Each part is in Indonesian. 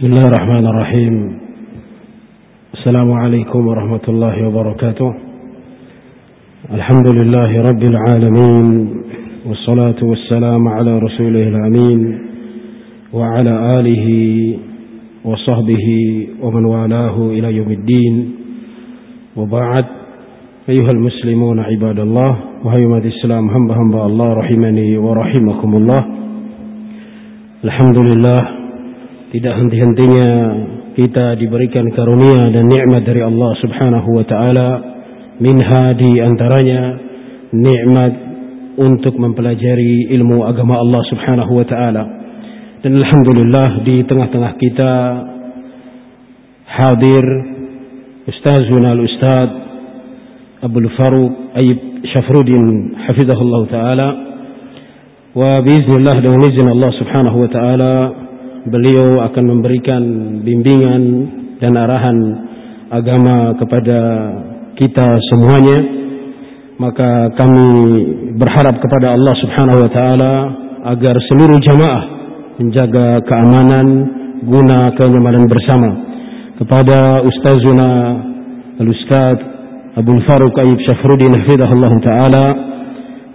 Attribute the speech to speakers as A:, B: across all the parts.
A: بسم الله الرحمن الرحيم. السلام عليكم ورحمة الله وبركاته. الحمد لله رب العالمين والصلاة والسلام على رسوله الأمين وعلى آله وصحبه ومن والاه إلى يوم الدين. وبعد أيها المسلمون عباد الله وهي الإسلام هم هم الله رحمني ورحمكم الله. الحمد لله tidak henti-hentinya kita diberikan karunia dan nikmat dari Allah Subhanahu wa taala. Minha di antaranya nikmat untuk mempelajari ilmu agama Allah Subhanahu wa taala. Dan alhamdulillah di tengah-tengah kita hadir ustazuna al-ustad Abdul Faruq Ayib Syafruddin hafizahullah taala. Wa biiznillah dengan izin Allah Subhanahu wa taala beliau akan memberikan bimbingan dan arahan agama kepada kita semuanya. Maka kami berharap kepada Allah Subhanahu wa taala agar seluruh jamaah menjaga keamanan guna kenyamanan bersama. Kepada ustazuna al-ustaz Abu Faruq Ayyub Syafruddin hafizahullah taala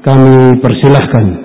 A: kami persilahkan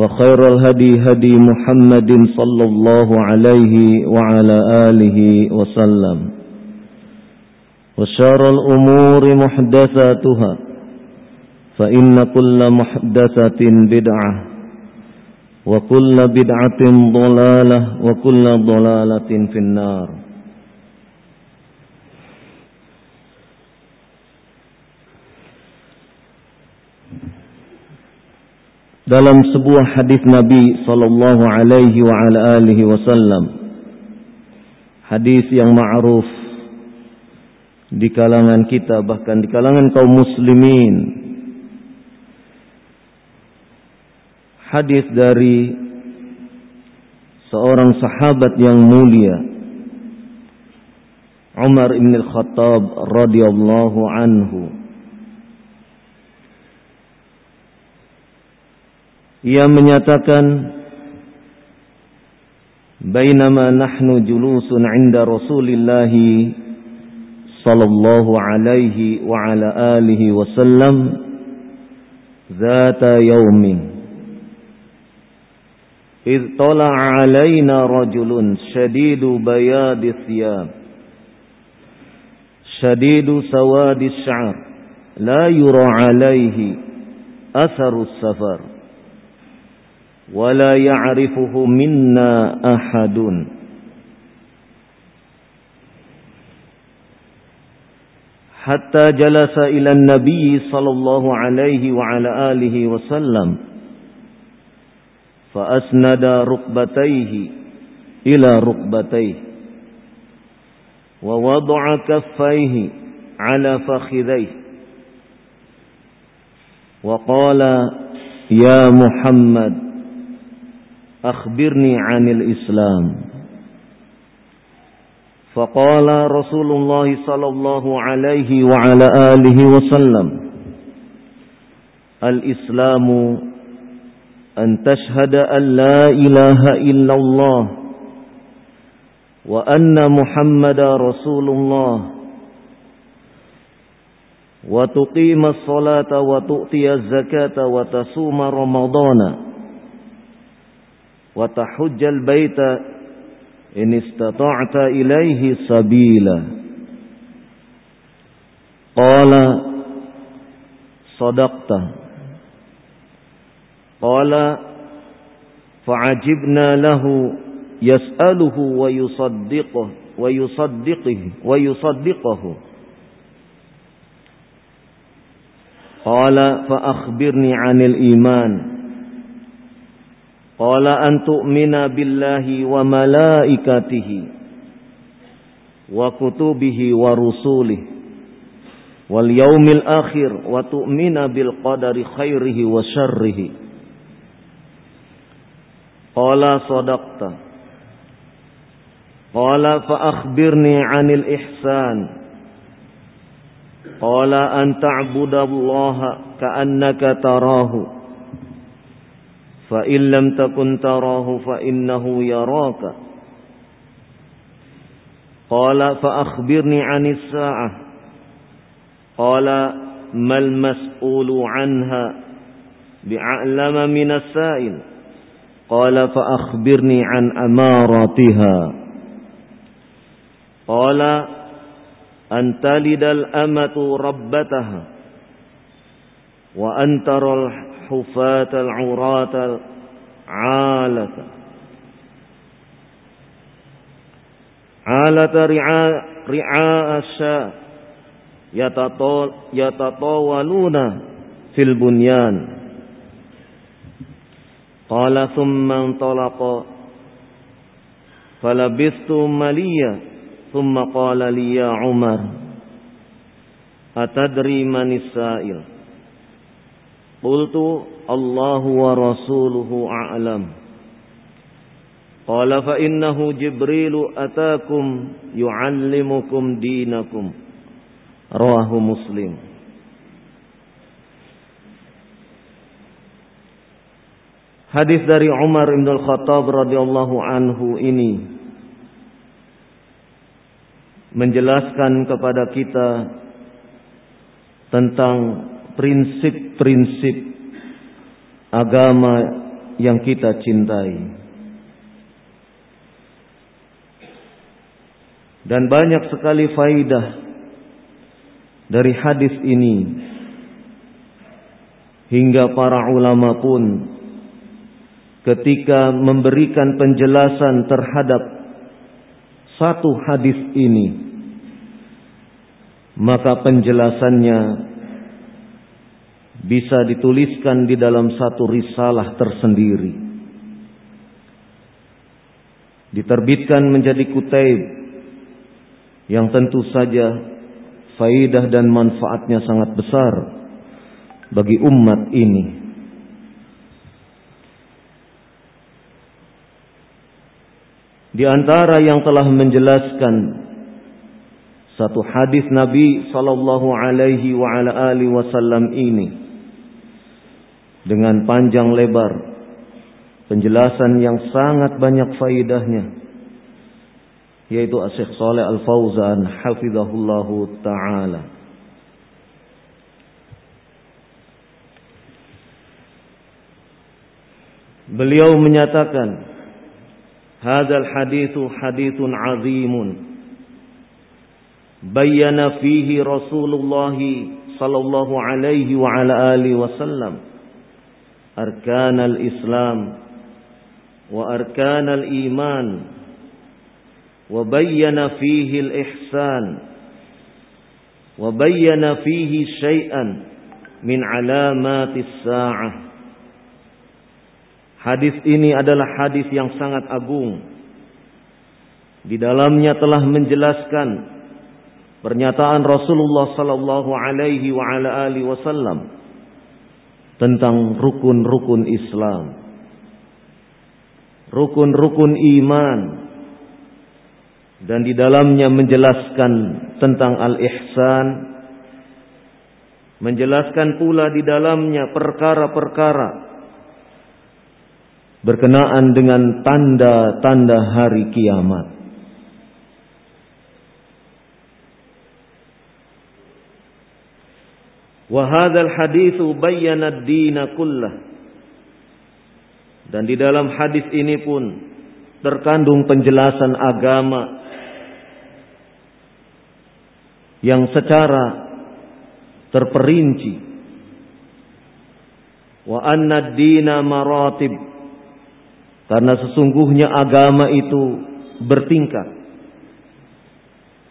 B: وخير الهدي هدي محمد صلى الله عليه وعلى آله وسلم وشار الأمور محدثاتها فإن كل محدثة بدعة وكل بدعة ضلالة وكل ضلالة في النار dalam sebuah hadis Nabi sallallahu alaihi wa ala alihi wasallam. Hadis yang ma'ruf di kalangan kita bahkan di kalangan kaum muslimin. Hadis dari seorang sahabat yang mulia Umar bin Al-Khattab radhiyallahu anhu yang menyatakan bainama nahnu julusun 'inda Rasulillah sallallahu alaihi wa ala alihi wasallam zata yaumin إذ طلع علينا رجل شديد بياض الثياب شديد سواد الشعر لا يرى عليه أثر السفر ولا يعرفه منا أحد. حتى جلس إلى النبي صلى الله عليه وعلى آله وسلم فأسند ركبتيه إلى ركبتيه ووضع كفيه على فخذيه وقال يا محمد أخبرني عن الإسلام. فقال رسول الله صلى الله عليه وعلى آله وسلم الإسلام أن تشهد أن لا إله إلا الله وأن محمد رسول الله وتقيم الصلاة وتؤتي الزكاة وتصوم رمضان. وتحج البيت إن استطعت إليه سبيلا. قال صدقت. قال فعجبنا له يسأله ويصدقه ويصدقه ويصدقه. قال فأخبرني عن الإيمان. Qala an tu'mina billahi wa malaikatihi wa kutubihi wa rusulihi wal yaumil akhir wa tu'mina bil qadari khairihi wa syarrihi. Qala sadaqta. Qala fa akhbirni 'anil ihsan. Qala an ta'budallaha ka'annaka tarahu فإن لم تكن تراه فإنه يراك. قال فأخبرني عن الساعة. قال ما المسؤول عنها؟ بعلم من السائل. قال فأخبرني عن أماراتها. قال أن تلد الأمة ربتها وأن ترى الحفاة العراة العالة. عالة رعاء, رعاء الشاء. يتطاولون في البنيان. قال ثم انطلق. فلبثت مليا. ثم قال لي يا عمر أتدري من السائل؟ Qultu Allah wa rasuluhu a'lam. Qala fa Jibrilu atakum yu'allimukum dinakum. Muslim. Hadis dari Umar bin Al-Khattab radhiyallahu anhu ini menjelaskan kepada kita tentang prinsip-prinsip agama yang kita cintai. Dan banyak sekali faidah dari hadis ini hingga para ulama pun ketika memberikan penjelasan terhadap satu hadis ini maka penjelasannya bisa dituliskan di dalam satu risalah tersendiri. Diterbitkan menjadi kutaib yang tentu saja faidah dan manfaatnya sangat besar bagi umat ini. Di antara yang telah menjelaskan satu hadis Nabi sallallahu alaihi wa ala alihi wasallam ini dengan panjang lebar penjelasan yang sangat banyak faidahnya yaitu Syekh Saleh Al-Fauzan hafizahullahu taala. Beliau menyatakan, "Hadzal haditsu haditsun 'azimun." Bayyana fihi Rasulullah sallallahu alaihi wa ala alihi wasallam arkanal Islam wa arkanal iman وبين فيه الإحسان وبين فيه شيئا من علامات الساعة Hadis ini adalah hadis yang sangat agung. Di dalamnya telah menjelaskan pernyataan Rasulullah sallallahu alaihi wa ala alihi wasallam tentang rukun-rukun Islam. Rukun-rukun iman dan di dalamnya menjelaskan tentang al-ihsan menjelaskan pula di dalamnya perkara-perkara berkenaan dengan tanda-tanda hari kiamat wa hadzal haditsu bayyana ad-din kullah dan di dalam hadis ini pun terkandung penjelasan agama yang secara terperinci. Wa anna dina maratib. Karena sesungguhnya agama itu bertingkat.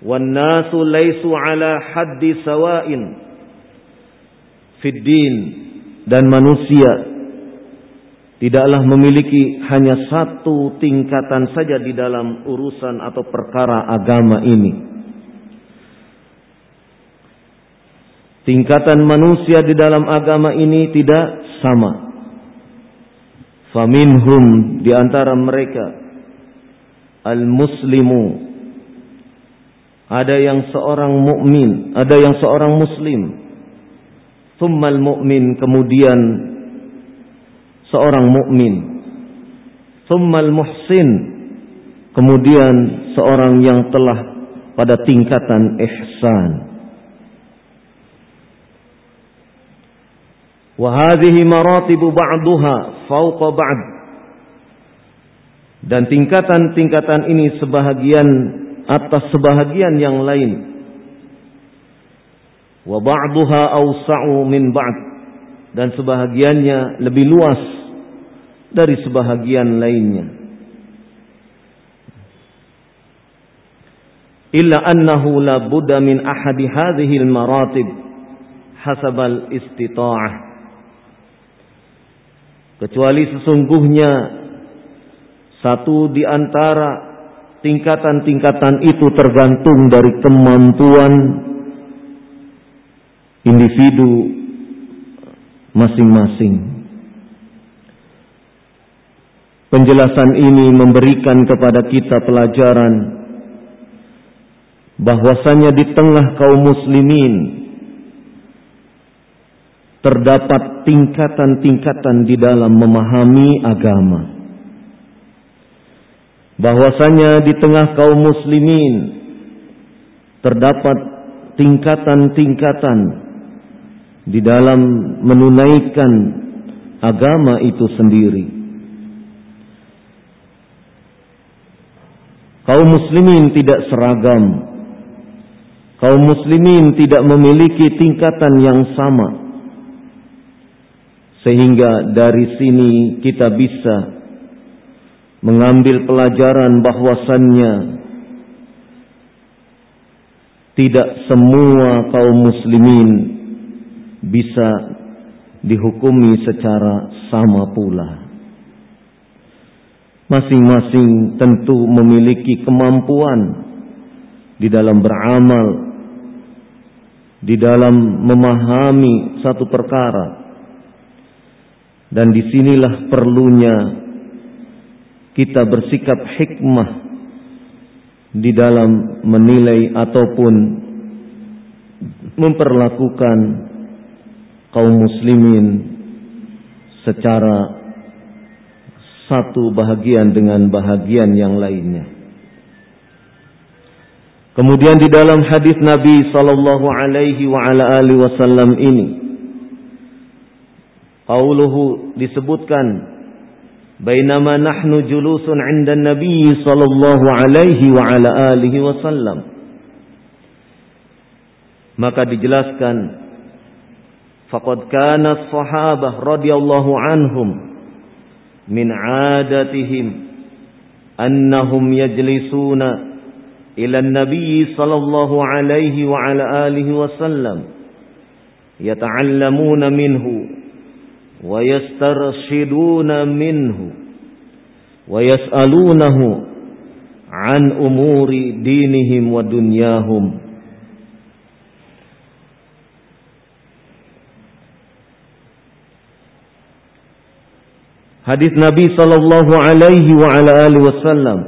B: Wan nasu laisu ala haddi sawain fid din dan manusia tidaklah memiliki hanya satu tingkatan saja di dalam urusan atau perkara agama ini Tingkatan manusia di dalam agama ini tidak sama. Faminhum di antara mereka al-muslimu ada yang seorang mukmin, ada yang seorang muslim. Thummal mu'min kemudian seorang mukmin. Thummal muhsin kemudian seorang yang telah pada tingkatan ihsan. Wahadihi maratibu ba'duha fauqa ba'd. Dan tingkatan-tingkatan ini sebahagian atas sebahagian yang lain. Wa ba'duha awsa'u min ba'd. Dan sebahagiannya lebih luas dari sebahagian lainnya. Illa annahu la budda min ahadi hadhihi al-maratib hasabal istita'ah kecuali sesungguhnya satu di antara tingkatan-tingkatan itu tergantung dari kemampuan individu masing-masing. Penjelasan ini memberikan kepada kita pelajaran bahwasanya di tengah kaum muslimin terdapat tingkatan-tingkatan di dalam memahami agama. Bahwasanya di tengah kaum muslimin terdapat tingkatan-tingkatan di dalam menunaikan agama itu sendiri. Kaum muslimin tidak seragam. Kaum muslimin tidak memiliki tingkatan yang sama sehingga dari sini kita bisa mengambil pelajaran bahwasannya tidak semua kaum muslimin bisa dihukumi secara sama pula. Masing-masing tentu memiliki kemampuan di dalam beramal, di dalam memahami satu perkara, dan di sinilah perlunya kita bersikap hikmah di dalam menilai ataupun memperlakukan kaum muslimin secara satu bahagian dengan bahagian yang lainnya. Kemudian di dalam hadis Nabi sallallahu alaihi wa ala alihi wasallam ini qauluhu disebutkan bainama nahnu julusun 'inda Nabi sallallahu alaihi wa ala alihi wasallam maka dijelaskan faqad kana as-sahabah radhiyallahu anhum من عادتهم أنهم يجلسون إلى النبي صلى الله عليه وعلى آله وسلم يتعلمون منه ويسترشدون منه ويسألونه عن أمور دينهم ودنياهم hadis Nabi sallallahu alaihi wa ala alihi wasallam.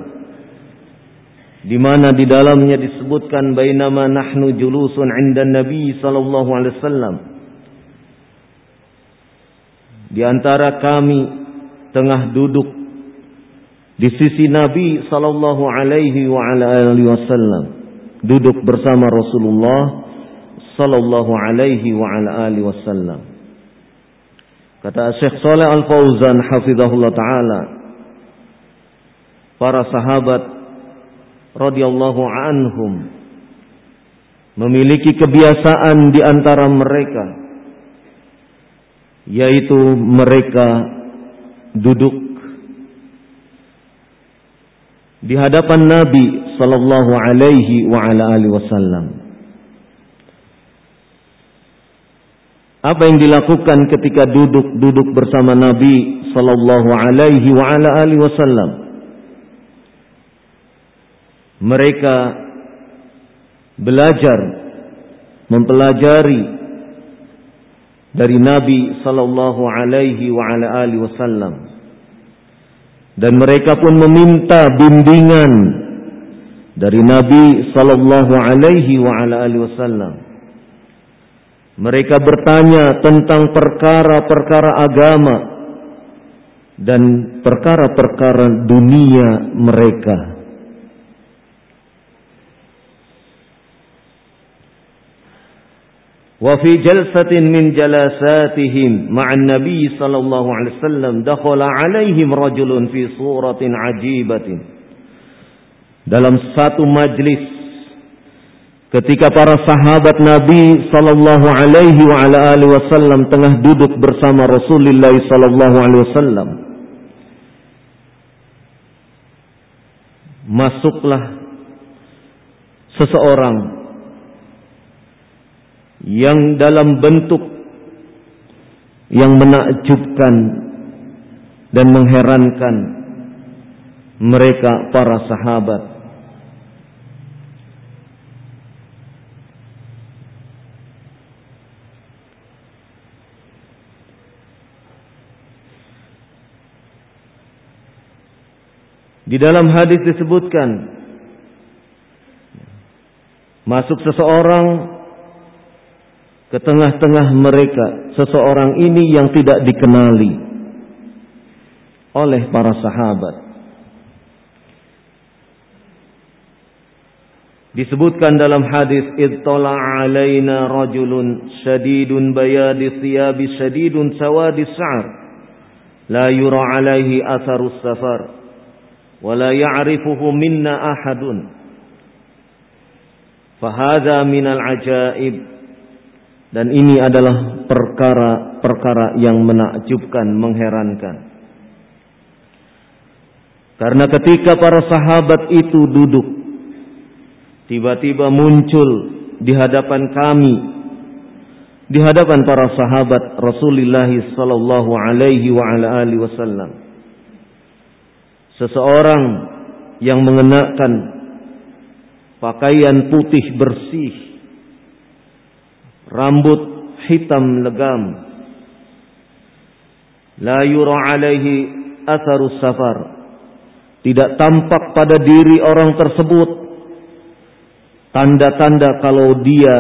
B: Di mana di dalamnya disebutkan bainama nahnu julusun 'inda Nabi sallallahu alaihi wasallam. Di antara kami tengah duduk di sisi Nabi sallallahu alaihi wa ala alihi wasallam. Duduk bersama Rasulullah sallallahu alaihi wa ala alihi wasallam Kata Syekh Saleh Al-Fauzan hafizahullah taala para sahabat radhiyallahu anhum memiliki kebiasaan di antara mereka yaitu mereka duduk di hadapan Nabi sallallahu alaihi wa ala alihi wasallam Apa yang dilakukan ketika duduk-duduk bersama Nabi sallallahu alaihi wa ala alihi wasallam? Mereka belajar mempelajari dari Nabi sallallahu alaihi wa ala alihi wasallam. Dan mereka pun meminta bimbingan dari Nabi sallallahu alaihi wa ala alihi wasallam. Mereka bertanya tentang perkara-perkara agama dan perkara-perkara dunia mereka. Wa fi jalsatin min jalasatihim ma'an nabi sallallahu alaihi wasallam dakhala alaihim rajulun fi suratin ajibatin. Dalam satu majlis Ketika para sahabat Nabi sallallahu alaihi wa ala alihi wasallam tengah duduk bersama Rasulullah sallallahu alaihi wasallam masuklah seseorang yang dalam bentuk yang menakjubkan dan mengherankan mereka para sahabat Di dalam hadis disebutkan masuk seseorang ke tengah-tengah mereka, seseorang ini yang tidak dikenali oleh para sahabat. Disebutkan dalam hadis ittala alaina rajulun syadidun bayadi thiyabi syadidun sawadi sa'r la yura alaihi atharus safar ولا يعرفه منا أحد فهذا من العجائب dan ini adalah perkara-perkara yang menakjubkan, mengherankan. Karena ketika para sahabat itu duduk, tiba-tiba muncul di hadapan kami, di hadapan para sahabat Rasulullah sallallahu alaihi wa ala alihi wasallam Seseorang yang mengenakan pakaian putih bersih, rambut hitam legam, la yura alaihi atharus safar. Tidak tampak pada diri orang tersebut tanda-tanda kalau dia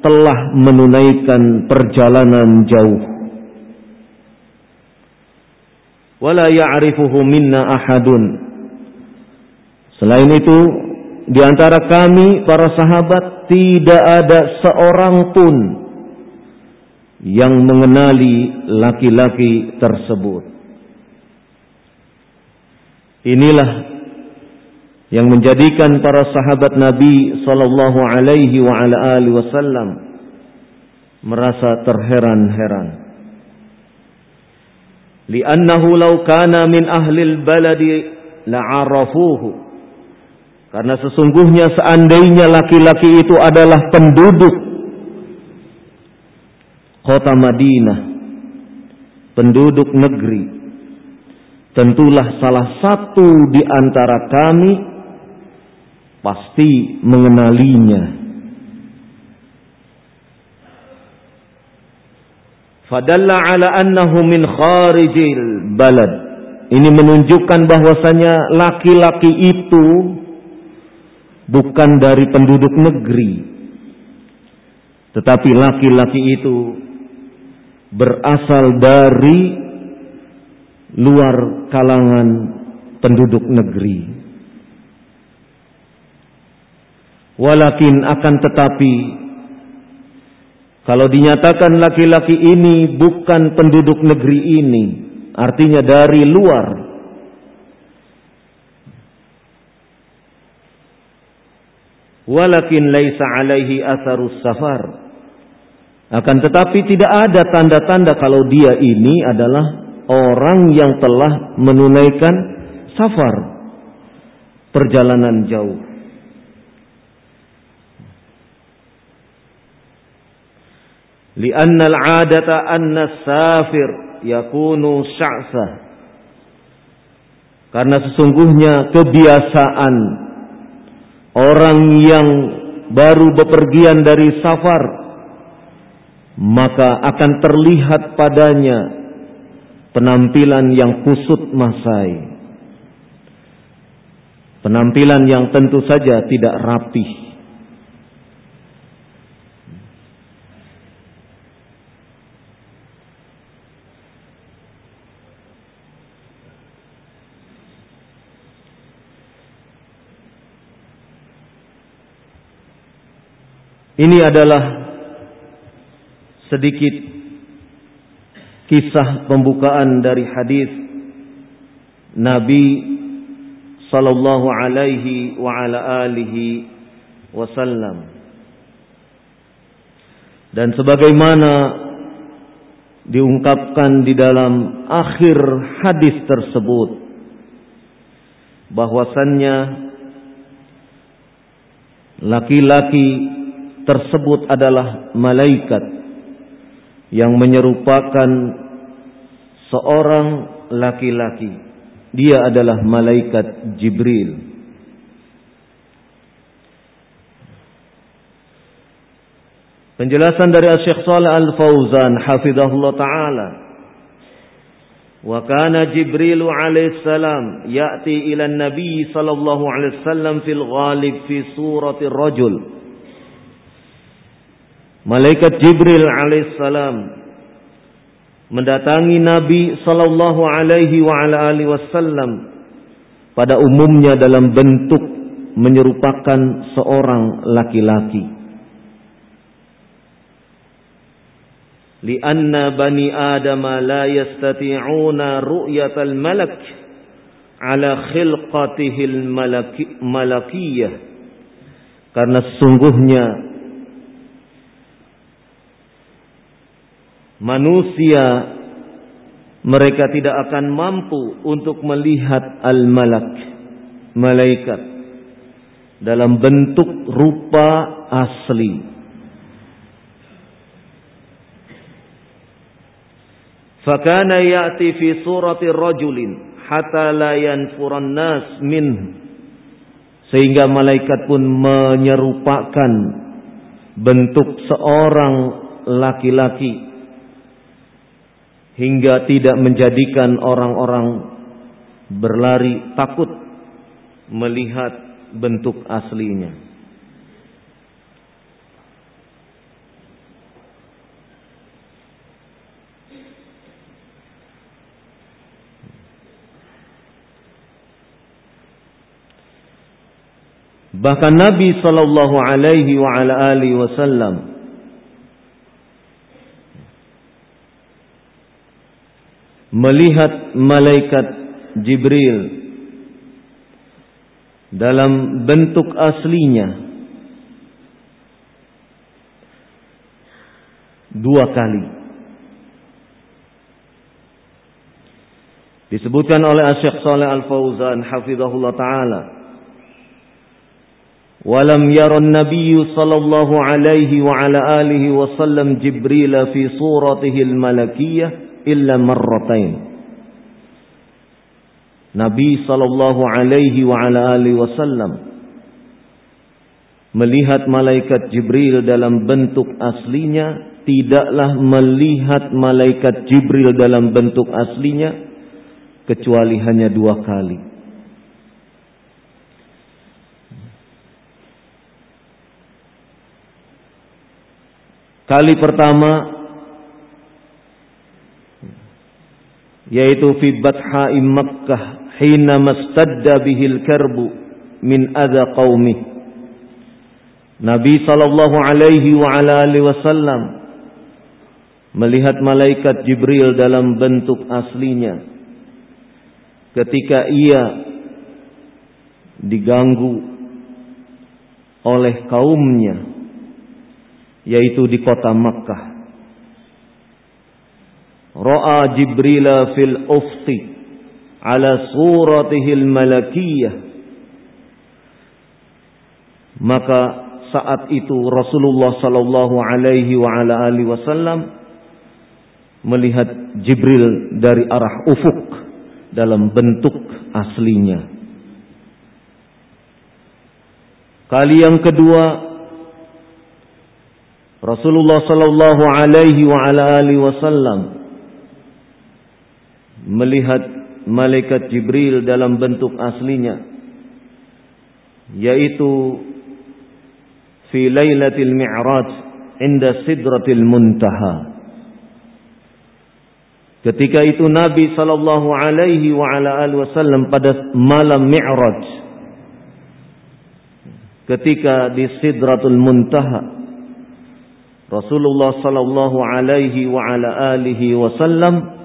B: telah menunaikan perjalanan jauh. Wala ya'rifuhu minna ahadun. Selain itu, di antara kami para sahabat tidak ada seorang pun yang mengenali laki-laki tersebut. Inilah yang menjadikan para sahabat Nabi sallallahu alaihi wa ala alihi wasallam merasa terheran-heran. Li'annahu law kana min ahli al-baladi la'arafuhu. Karena sesungguhnya seandainya laki-laki itu adalah penduduk kota Madinah, penduduk negeri, tentulah salah satu di antara kami pasti mengenalinya. Fadalla ala annahu min kharijil balad. Ini menunjukkan bahwasanya laki-laki itu bukan dari penduduk negeri. Tetapi laki-laki itu berasal dari luar kalangan penduduk negeri. Walakin akan tetapi kalau dinyatakan laki-laki ini bukan penduduk negeri ini, artinya dari luar. Walakin laisa alaihi asarus safar. Akan tetapi tidak ada tanda-tanda kalau dia ini adalah orang yang telah menunaikan safar. Perjalanan jauh. لأن العادة أن السافر يكون yakunu. Karena sesungguhnya kebiasaan orang yang baru bepergian dari safar maka akan terlihat padanya penampilan yang kusut masai. Penampilan yang tentu saja tidak rapih. Ini adalah sedikit kisah pembukaan dari hadis Nabi sallallahu alaihi wa ala alihi wasallam. Dan sebagaimana diungkapkan di dalam akhir hadis tersebut bahwasannya laki-laki tersebut adalah malaikat yang menyerupakan seorang laki-laki. Dia adalah malaikat Jibril. Penjelasan dari Syekh Shalih Al-Fauzan hafizahullah taala. Wa kana Jibril alaihi salam ya'ti ila an-nabi sallallahu alaihi wasallam fil ghalib fi surati rajul Malaikat Jibril alaihissalam mendatangi Nabi sallallahu alaihi wa ala alihi wasallam pada umumnya dalam bentuk menyerupakan seorang laki-laki. Lianna bani Adam la yastati'una ru'yatal malak ala khilqatihi al-malakiyah. Karena sesungguhnya manusia mereka tidak akan mampu untuk melihat al-malak malaikat dalam bentuk rupa asli. Fakana ya'ti fi surati rajulin hatta la yanfuran nas min sehingga malaikat pun menyerupakan bentuk seorang laki-laki hingga tidak menjadikan orang-orang berlari takut melihat bentuk aslinya. Bahkan Nabi Shallallahu Alaihi Wasallam melihat malaikat Jibril dalam bentuk aslinya dua kali. Disebutkan oleh Syekh Saleh Al-Fauzan hafizahullah taala ولم ير النبي صلى الله عليه وعلى آله وسلم جبريل في صورته الملكية illa marratain. Nabi sallallahu alaihi wa ala alihi wasallam melihat malaikat Jibril dalam bentuk aslinya tidaklah melihat malaikat Jibril dalam bentuk aslinya kecuali hanya dua kali. Kali pertama yaitu fi bathai Makkah hina mastadda bihil karbu min adha qaumi. Nabi sallallahu alaihi wa ala alihi wasallam melihat malaikat Jibril dalam bentuk aslinya ketika ia diganggu oleh kaumnya yaitu di kota Makkah. Ra'a Jibril fil ufti ala suratihi al-malakiyah. Maka saat itu Rasulullah sallallahu alaihi wa ala alihi wasallam melihat Jibril dari arah ufuk dalam bentuk aslinya. Kali yang kedua Rasulullah sallallahu alaihi wa ala alihi wasallam melihat malaikat Jibril dalam bentuk aslinya yaitu fi lailatul mi'raj inda sidratil muntaha. Ketika itu Nabi sallallahu alaihi wa ala alihi wasallam pada malam Mi'raj ketika di Sidratul Muntaha Rasulullah sallallahu alaihi wa ala alihi wasallam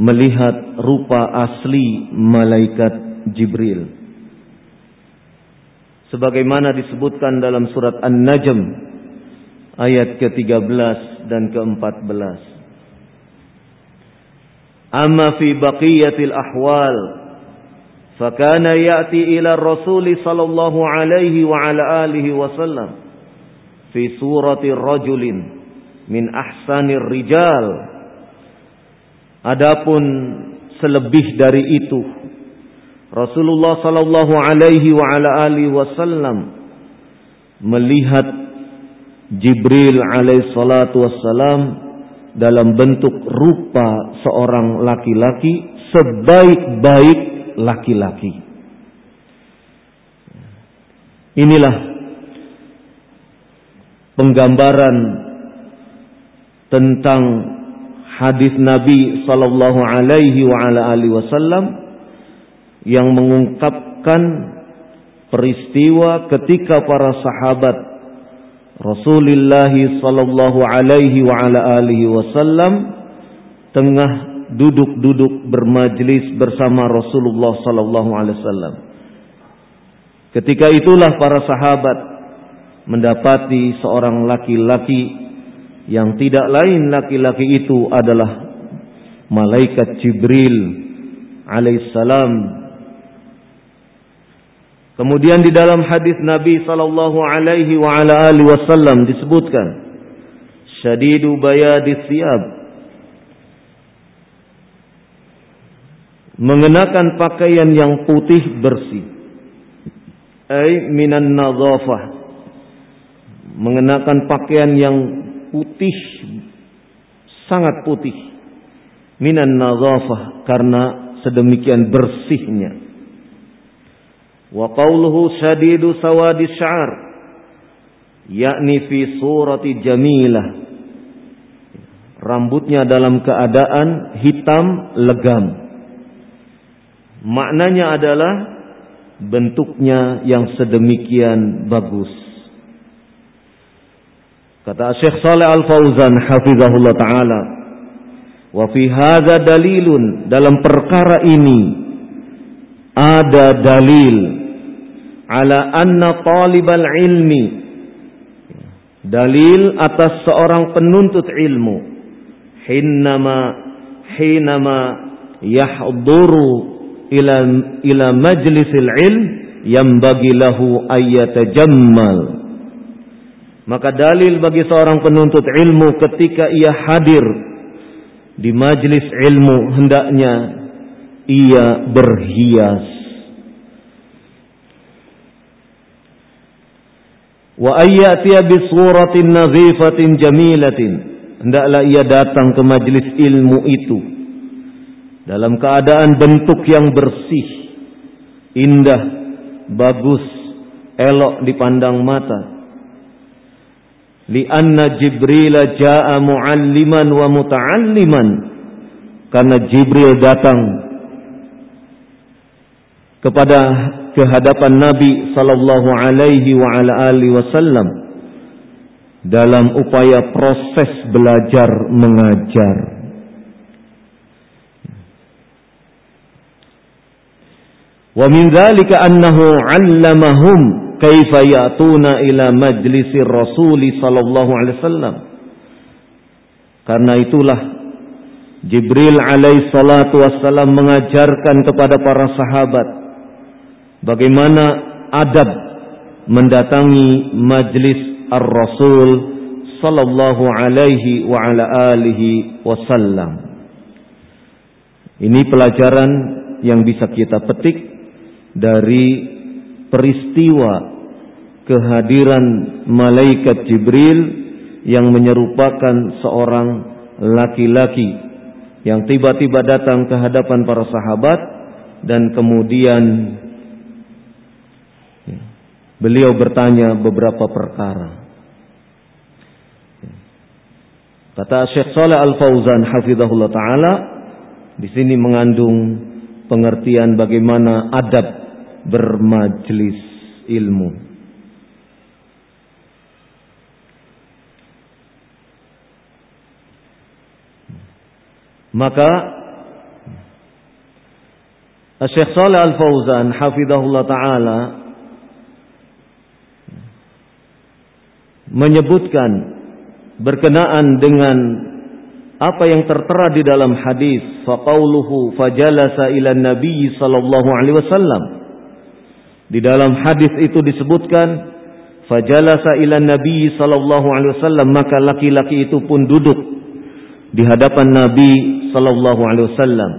B: melihat rupa asli malaikat Jibril. Sebagaimana disebutkan dalam surat An-Najm ayat ke-13 dan ke-14. Amma fi baqiyatil ahwal fakana ya'ti ila Rasul sallallahu alaihi wa ala alihi wasallam fi surati rajulin min ahsanir rijal adapun selebih dari itu Rasulullah sallallahu alaihi wa ala alihi wasallam melihat Jibril alaihi salatu wassalam dalam bentuk rupa seorang laki-laki sebaik-baik laki-laki. Inilah penggambaran tentang hadis Nabi sallallahu alaihi wa ala alihi wasallam yang mengungkapkan peristiwa ketika para sahabat Rasulullah sallallahu alaihi wa ala alihi wasallam tengah duduk-duduk bermajlis bersama Rasulullah sallallahu alaihi wasallam. Ketika itulah para sahabat mendapati seorang laki-laki yang tidak lain laki-laki itu adalah malaikat Jibril alaihissalam. Kemudian di dalam hadis Nabi sallallahu alaihi wa ala alihi wasallam disebutkan syadidu bayadis siyab mengenakan pakaian yang putih bersih. Ay minan nadhafah. Mengenakan pakaian yang putih sangat putih. Minan nadhafah karena sedemikian bersihnya. Wa qawluhu shadidu sawadi sya'ar yakni fi surati jamilah. Rambutnya dalam keadaan hitam legam. Maknanya adalah bentuknya yang sedemikian bagus. Kata Syekh Saleh Al-Fauzan hafizahullah taala, "Wa fi hadza dalilun dalam perkara ini ada dalil ala anna talibal ilmi dalil atas seorang penuntut ilmu hinama hinama yahduru ila ila majlisil ilm yang bagi lahu jammal maka dalil bagi seorang penuntut ilmu ketika ia hadir di majlis ilmu hendaknya ia berhias. Wa ayyatiya bi suratin nazifatin jamilatin. Hendaklah ia datang ke majlis ilmu itu dalam keadaan bentuk yang bersih, indah, bagus, elok dipandang mata lianna Jibril jaa mualliman wa muta'alliman. Karena Jibril datang kepada kehadapan Nabi sallallahu alaihi wa ala alihi wasallam dalam upaya proses belajar mengajar. Wa min dzalika annahu 'allamahum kaifa ya'tuna ila majlisir Rasuli sallallahu alaihi wasallam. Karena itulah Jibril alaihi salatu wassalam mengajarkan kepada para sahabat bagaimana adab mendatangi majlis Ar-Rasul sallallahu alaihi wa ala alihi wasallam. Ini pelajaran yang bisa kita petik dari peristiwa kehadiran malaikat Jibril yang menyerupakan seorang laki-laki yang tiba-tiba datang ke hadapan para sahabat dan kemudian beliau bertanya beberapa perkara. Kata Syekh Saleh Al Fauzan hafizahullah taala di sini mengandung pengertian bagaimana adab bermajlis ilmu. Maka Syekh Saleh Al-Fauzan hafizahullah taala menyebutkan berkenaan dengan apa yang tertera di dalam hadis faqauluhu fajalasa ila nabi sallallahu alaihi wasallam di dalam hadis itu disebutkan fajalasa ila nabi sallallahu alaihi wasallam maka laki-laki itu pun duduk di hadapan Nabi sallallahu alaihi wasallam.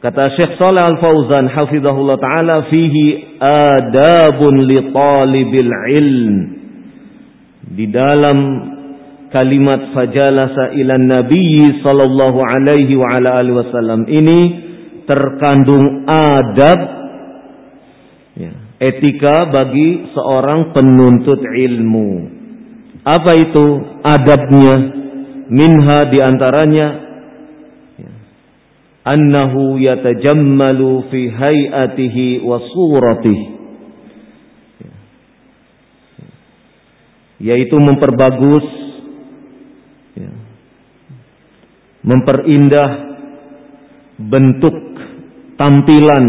B: Kata Syekh Shalih Al Fauzan hafizahullah taala fihi adabun li talibil ilm. Di dalam kalimat fajalasa ila nabi sallallahu alaihi wa ala alihi wasallam ini terkandung adab ya, etika bagi seorang penuntut ilmu. Apa itu adabnya? Minha di antaranya annahu yatajammalu fi hayatihi wa suratihi yaitu memperbagus ya, memperindah bentuk tampilan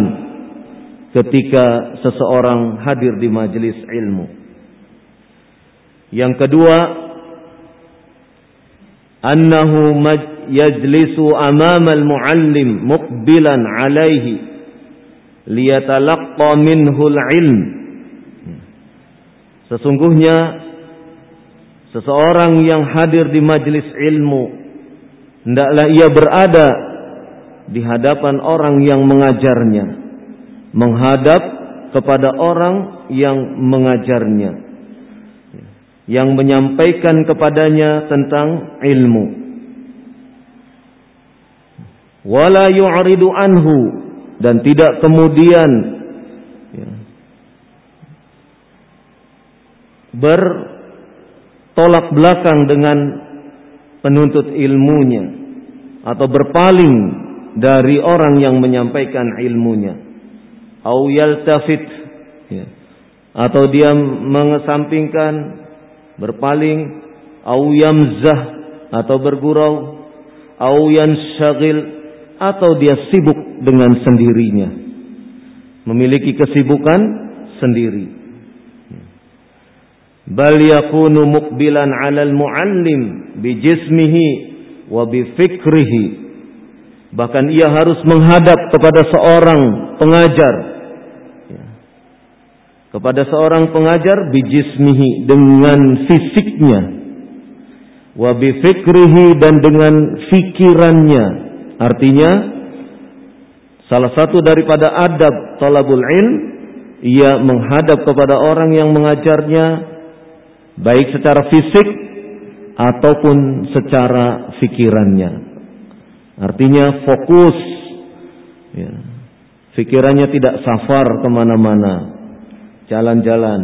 B: ketika seseorang hadir di majelis ilmu. Yang kedua, annahu yajlisu amama al-muallim muqbilan alaihi liyatalaqqa minhu al-ilm Sesungguhnya seseorang yang hadir di majlis ilmu hendaklah ia berada di hadapan orang yang mengajarnya menghadap kepada orang yang mengajarnya yang menyampaikan kepadanya tentang ilmu. Wala yu'ridu anhu dan tidak kemudian ya, bertolak belakang dengan penuntut ilmunya atau berpaling dari orang yang menyampaikan ilmunya au yaltafit. Ya. atau dia mengesampingkan berpaling au yamzah atau bergurau au yansyagil atau dia sibuk dengan sendirinya. Memiliki kesibukan sendiri. Bal yakunu muqbilan 'ala al-muallim bi jismihi wa bi fikrihi. Bahkan ia harus menghadap kepada seorang pengajar. ya. Kepada seorang pengajar bi jismihi dengan fisiknya wa bi fikrihi dan dengan fikirannya artinya salah satu daripada adab talabul ilm ia menghadap kepada orang yang mengajarnya baik secara fisik ataupun secara fikirannya. Artinya fokus, ya. fikirannya tidak safar ke mana-mana, jalan-jalan,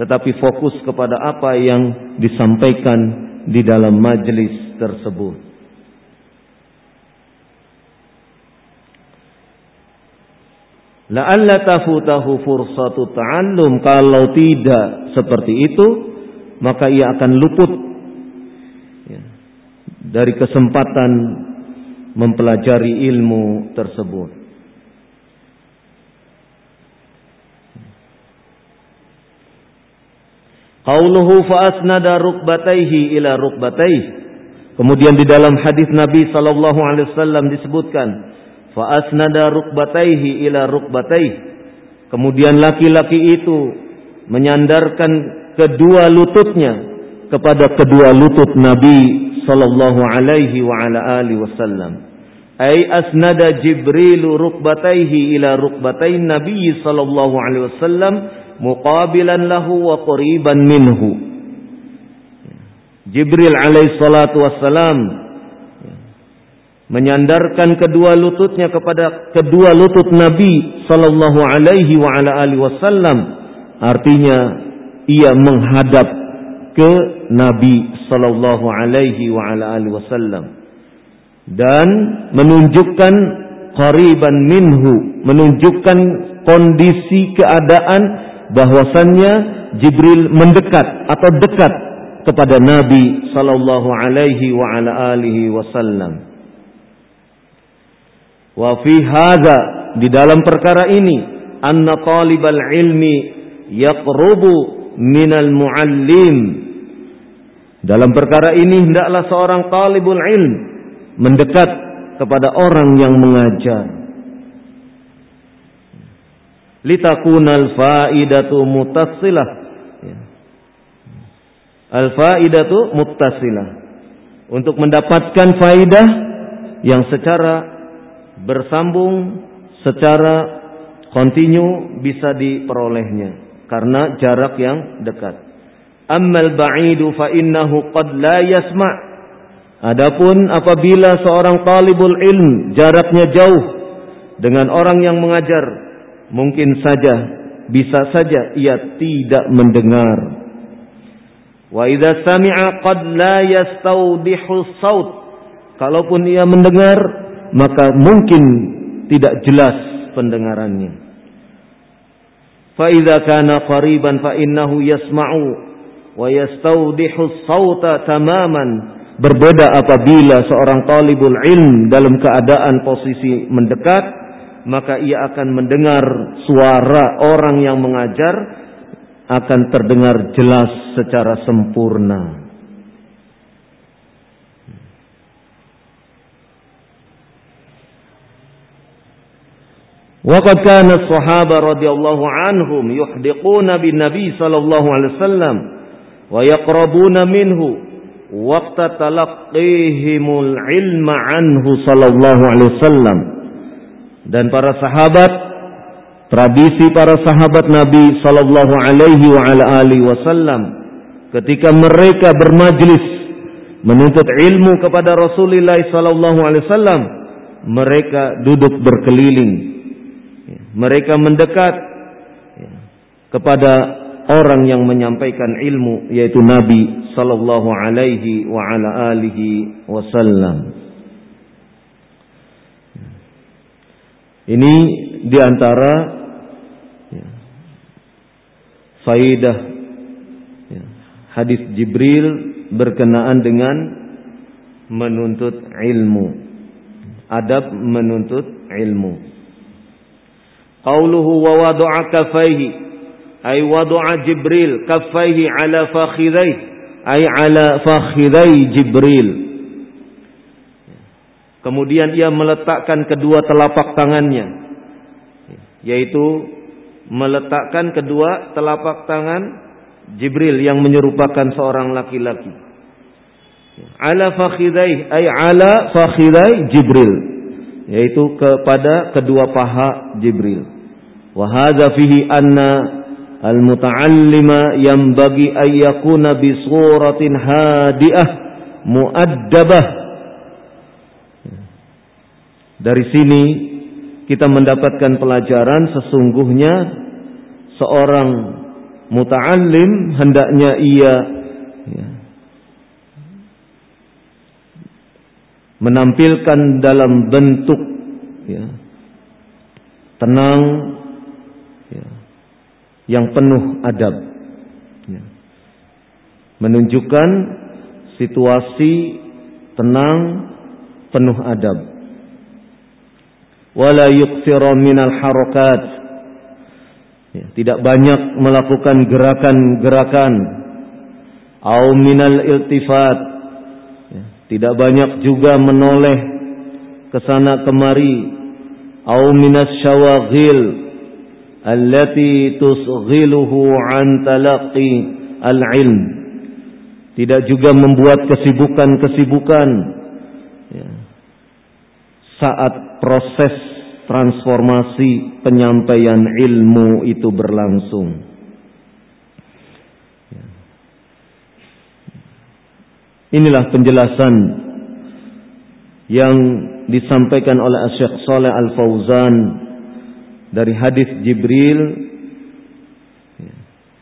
B: tetapi fokus kepada apa yang disampaikan di dalam majelis tersebut. La'alla tafutahu fursatu ta'allum kalau tidak seperti itu maka ia akan luput ya, dari kesempatan mempelajari ilmu tersebut. Qauluhu fa'asnada rukbataihi ila rukbataihi. Kemudian di dalam hadis Nabi sallallahu alaihi wasallam disebutkan fa'asnada rukbataihi ila rukbataihi. Kemudian laki-laki itu menyandarkan kedua lututnya kepada kedua lutut Nabi sallallahu alaihi wa ala alihi wasallam. Ai asnada Jibril rukbataihi ila rukbatain Nabi sallallahu alaihi wasallam muqabilan lahu wa qariban minhu. Jibril alaihi salatu wassalam menyandarkan kedua lututnya kepada kedua lutut Nabi sallallahu alaihi wa ala alihi wasallam artinya ia menghadap ke Nabi sallallahu alaihi wa ala alihi wasallam dan menunjukkan qariban minhu menunjukkan kondisi keadaan bahwasannya Jibril mendekat atau dekat kepada Nabi sallallahu alaihi wa ala alihi wasallam wa fi hadza di dalam perkara ini anna talibal ilmi yaqrubu minal muallim. Dalam perkara ini hendaklah seorang talibul ilm mendekat kepada orang yang mengajar. Litakunal faidatu mutassilah. Ya. Al faidatu muttasilah. Untuk mendapatkan faidah yang secara bersambung, secara kontinu bisa diperolehnya karena jarak yang dekat. Ammal ba'idu fa innahu qad la yasma'. Adapun apabila seorang talibul ilm jaraknya jauh dengan orang yang mengajar, mungkin saja bisa saja ia tidak mendengar. Wa idza sami'a qad la yastawdihu saut. Kalaupun ia mendengar maka mungkin tidak jelas pendengarannya. Fa idza kana qariban fa innahu yasma'u wa yastawdihu sauta tamaman. Berbeda apabila seorang talibul ilm dalam keadaan posisi mendekat maka ia akan mendengar suara orang yang mengajar akan terdengar jelas secara sempurna. Waqad kana as-sahaba radhiyallahu anhum yuhdiquna bin Nabi sallallahu alaihi wasallam wa yaqrabuna minhu waqta talaqqihimul ilma anhu sallallahu alaihi wasallam dan para sahabat tradisi para sahabat Nabi sallallahu alaihi wa ala wasallam ketika mereka bermajlis menuntut ilmu kepada Rasulullah sallallahu alaihi wasallam mereka duduk berkeliling mereka mendekat ya, kepada orang yang menyampaikan ilmu yaitu Nabi sallallahu alaihi wa ala alihi wasallam. Ini di antara faidah ya, hadis Jibril berkenaan dengan menuntut ilmu. Adab menuntut ilmu. Qauluhu wa wada'a kafaihi ay wada'a Jibril kafaihi ala fakhidaihi ay ala fakhidai Jibril. Kemudian ia meletakkan kedua telapak tangannya yaitu meletakkan kedua telapak tangan Jibril yang menyerupakan seorang laki-laki. Ala fakhidai ay ala fakhidai Jibril yaitu kepada kedua paha Jibril. Wa fihi anna al-muta'allima yanbaghi ay yakuna bi suratin hadiah muaddabah. Dari sini kita mendapatkan pelajaran sesungguhnya seorang muta'allim hendaknya ia ya, menampilkan dalam bentuk ya, tenang ya, yang penuh adab ya, menunjukkan situasi tenang penuh adab wala yuqsira minal harakat ya, tidak banyak melakukan gerakan-gerakan. Au minal iltifat. Ya, tidak banyak juga menoleh ke sana kemari. Au minas syawaghil allati tusghiluhu an talaqi al-ilm. Tidak juga membuat kesibukan-kesibukan saat proses transformasi penyampaian ilmu itu berlangsung. Inilah penjelasan yang disampaikan oleh Syekh Saleh Al Fauzan dari hadis Jibril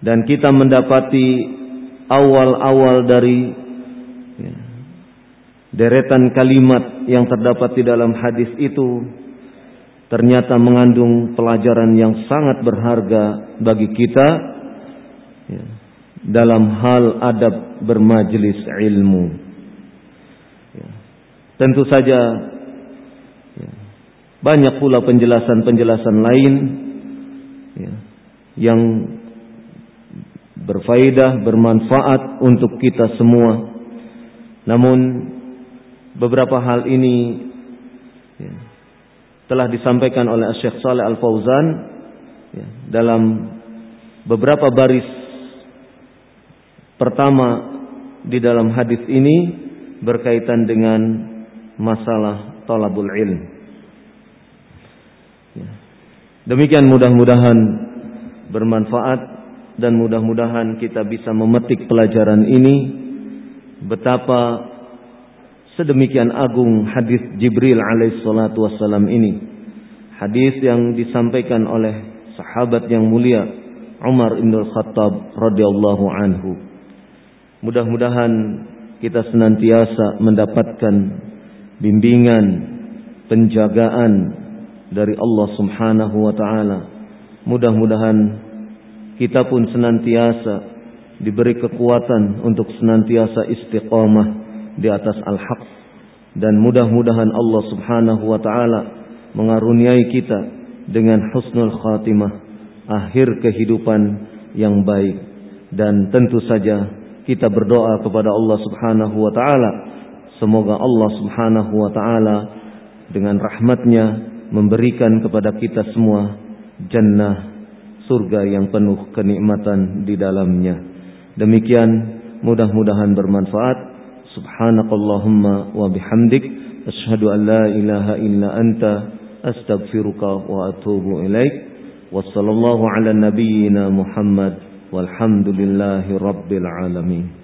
B: dan kita mendapati awal-awal dari deretan kalimat yang terdapat di dalam hadis itu ternyata mengandung pelajaran yang sangat berharga bagi kita ya, dalam hal adab bermajlis ilmu. Ya, tentu saja ya, banyak pula penjelasan-penjelasan lain ya, yang berfaedah, bermanfaat untuk kita semua. Namun beberapa hal ini ya, telah disampaikan oleh Syekh Saleh Al Fauzan ya, dalam beberapa baris pertama di dalam hadis ini berkaitan dengan masalah talabul ilm. Ya. Demikian mudah-mudahan bermanfaat dan mudah-mudahan kita bisa memetik pelajaran ini betapa sedemikian agung hadis Jibril alaihissalatu wassalam ini. Hadis yang disampaikan oleh sahabat yang mulia Umar bin Khattab radhiyallahu anhu. Mudah-mudahan kita senantiasa mendapatkan bimbingan, penjagaan dari Allah Subhanahu wa taala. Mudah-mudahan kita pun senantiasa diberi kekuatan untuk senantiasa istiqamah di atas al-haq. Dan mudah-mudahan Allah Subhanahu wa taala mengaruniai kita dengan husnul khatimah akhir kehidupan yang baik. Dan tentu saja kita berdoa kepada Allah Subhanahu wa taala. Semoga Allah Subhanahu wa taala dengan rahmatnya memberikan kepada kita semua jannah surga yang penuh kenikmatan di dalamnya. Demikian mudah-mudahan bermanfaat سبحانك اللهم وبحمدك أشهد أن لا إله إلا أنت أستغفرك وأتوب إليك. وصلى الله على نبينا محمد والحمد لله رب العالمين.